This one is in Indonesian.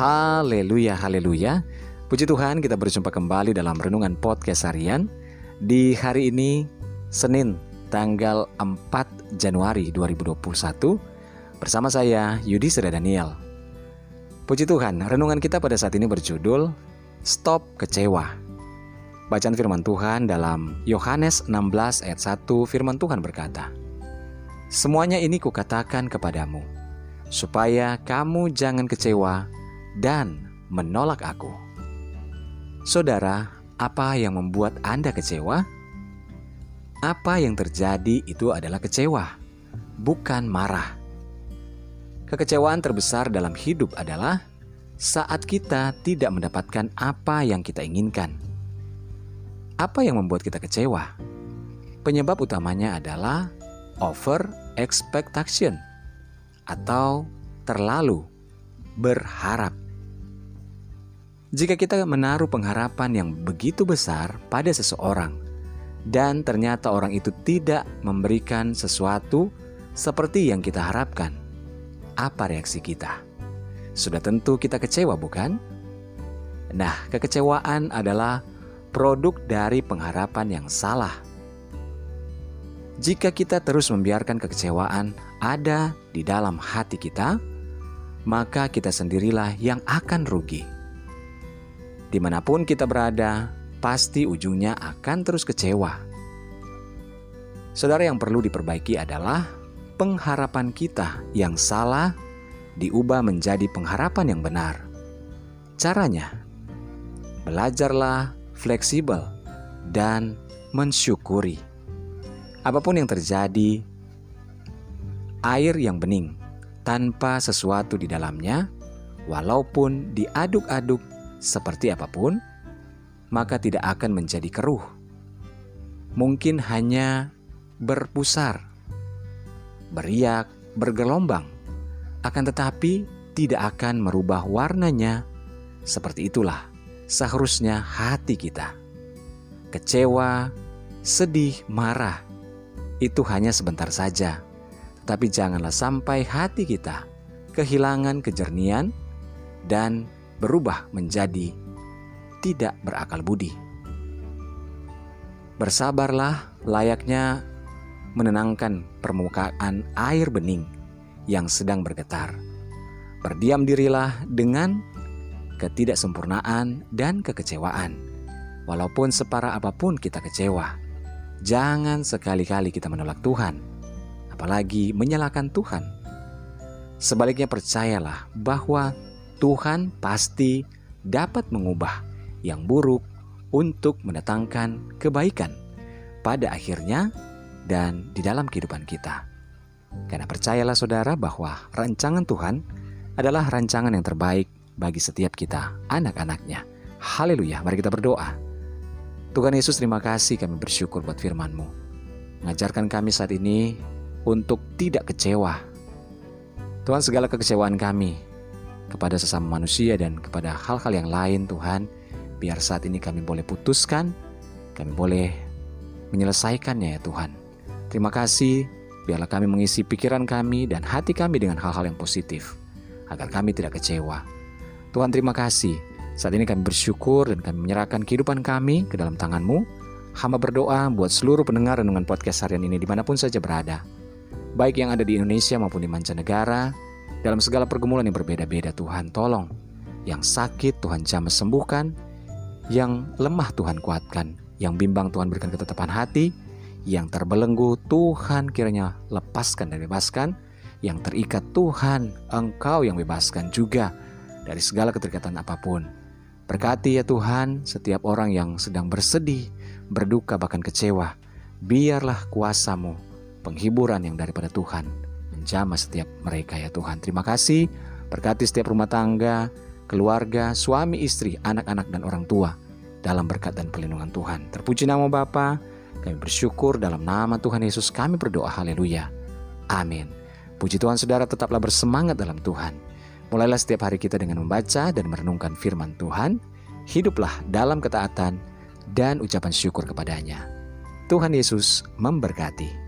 Haleluya, haleluya. Puji Tuhan kita berjumpa kembali dalam Renungan Podcast Harian Di hari ini, Senin, tanggal 4 Januari 2021 Bersama saya, Yudi Seda Daniel. Puji Tuhan, renungan kita pada saat ini berjudul Stop Kecewa. Bacaan firman Tuhan dalam Yohanes 16 ayat 1 firman Tuhan berkata Semuanya ini kukatakan kepadamu supaya kamu jangan kecewa dan menolak aku. Saudara, apa yang membuat Anda kecewa? Apa yang terjadi itu adalah kecewa, bukan marah. Kekecewaan terbesar dalam hidup adalah saat kita tidak mendapatkan apa yang kita inginkan. Apa yang membuat kita kecewa? Penyebab utamanya adalah over expectation atau terlalu berharap. Jika kita menaruh pengharapan yang begitu besar pada seseorang, dan ternyata orang itu tidak memberikan sesuatu seperti yang kita harapkan, apa reaksi kita? Sudah tentu kita kecewa, bukan? Nah, kekecewaan adalah produk dari pengharapan yang salah. Jika kita terus membiarkan kekecewaan ada di dalam hati kita, maka kita sendirilah yang akan rugi. Di mana pun kita berada, pasti ujungnya akan terus kecewa. Saudara yang perlu diperbaiki adalah pengharapan kita yang salah diubah menjadi pengharapan yang benar. Caranya, belajarlah fleksibel dan mensyukuri. Apa pun yang terjadi, air yang bening tanpa sesuatu di dalamnya, walaupun diaduk-aduk seperti apa pun, maka tidak akan menjadi keruh. Mungkin hanya berpusar, beriak, bergelombang, akan tetapi tidak akan merubah warnanya. Seperti itulah seharusnya hati kita. Kecewa, sedih, marah, itu hanya sebentar saja tapi janganlah sampai hati kita kehilangan kejernian dan berubah menjadi tidak berakal budi. Bersabarlah layaknya menenangkan permukaan air bening yang sedang bergetar. Berdiam dirilah dengan ketidaksempurnaan dan kekecewaan. Walaupun separah apa pun kita kecewa, jangan sekali-kali kita menolak Tuhan apalagi menyalahkan Tuhan. Sebaliknya percayalah bahwa Tuhan pasti dapat mengubah yang buruk untuk mendatangkan kebaikan pada akhirnya dan di dalam kehidupan kita. Karena percayalah saudara bahwa rancangan Tuhan adalah rancangan yang terbaik bagi setiap kita, anak-anaknya. Haleluya, mari kita berdoa. Tuhan Yesus terima kasih kami bersyukur buat firman-Mu. Mengajarkan kami saat ini untuk tidak kecewa. Tuhan segala kekecewaan kami kepada sesama manusia dan kepada hal-hal yang lain Tuhan, biar saat ini kami boleh putuskan, kami boleh menyelesaikannya ya Tuhan. Terima kasih, biarlah kami mengisi pikiran kami dan hati kami dengan hal-hal yang positif, agar kami tidak kecewa. Tuhan terima kasih, saat ini kami bersyukur dan kami menyerahkan kehidupan kami ke dalam tangan-Mu. Hamba berdoa buat seluruh pendengar renungan podcast harian ini di mana pun saja berada baik yang ada di Indonesia maupun di mancanegara, dalam segala pergumulan yang berbeda-beda Tuhan tolong. Yang sakit Tuhan jamah sembuhkan, yang lemah Tuhan kuatkan, yang bimbang Tuhan berikan ketetapan hati, yang terbelenggu Tuhan kiranya lepaskan dan bebaskan, yang terikat Tuhan Engkau yang bebaskan juga dari segala keterikatan apa pun. Berkati ya Tuhan setiap orang yang sedang bersedih, berduka bahkan kecewa, biarlah kuasamu penghiburan yang daripada Tuhan menjamah setiap mereka ya Tuhan. Terima kasih berkati setiap rumah tangga, keluarga, suami, istri, anak-anak dan orang tua dalam berkat dan perlindungan Tuhan. Terpuji nama Bapa, kami bersyukur dalam nama Tuhan Yesus kami berdoa haleluya. Amin. Puji Tuhan saudara tetaplah bersemangat dalam Tuhan. Mulailah setiap hari kita dengan membaca dan merenungkan firman Tuhan. Hiduplah dalam ketaatan dan ucapan syukur kepadanya. Tuhan Yesus memberkati.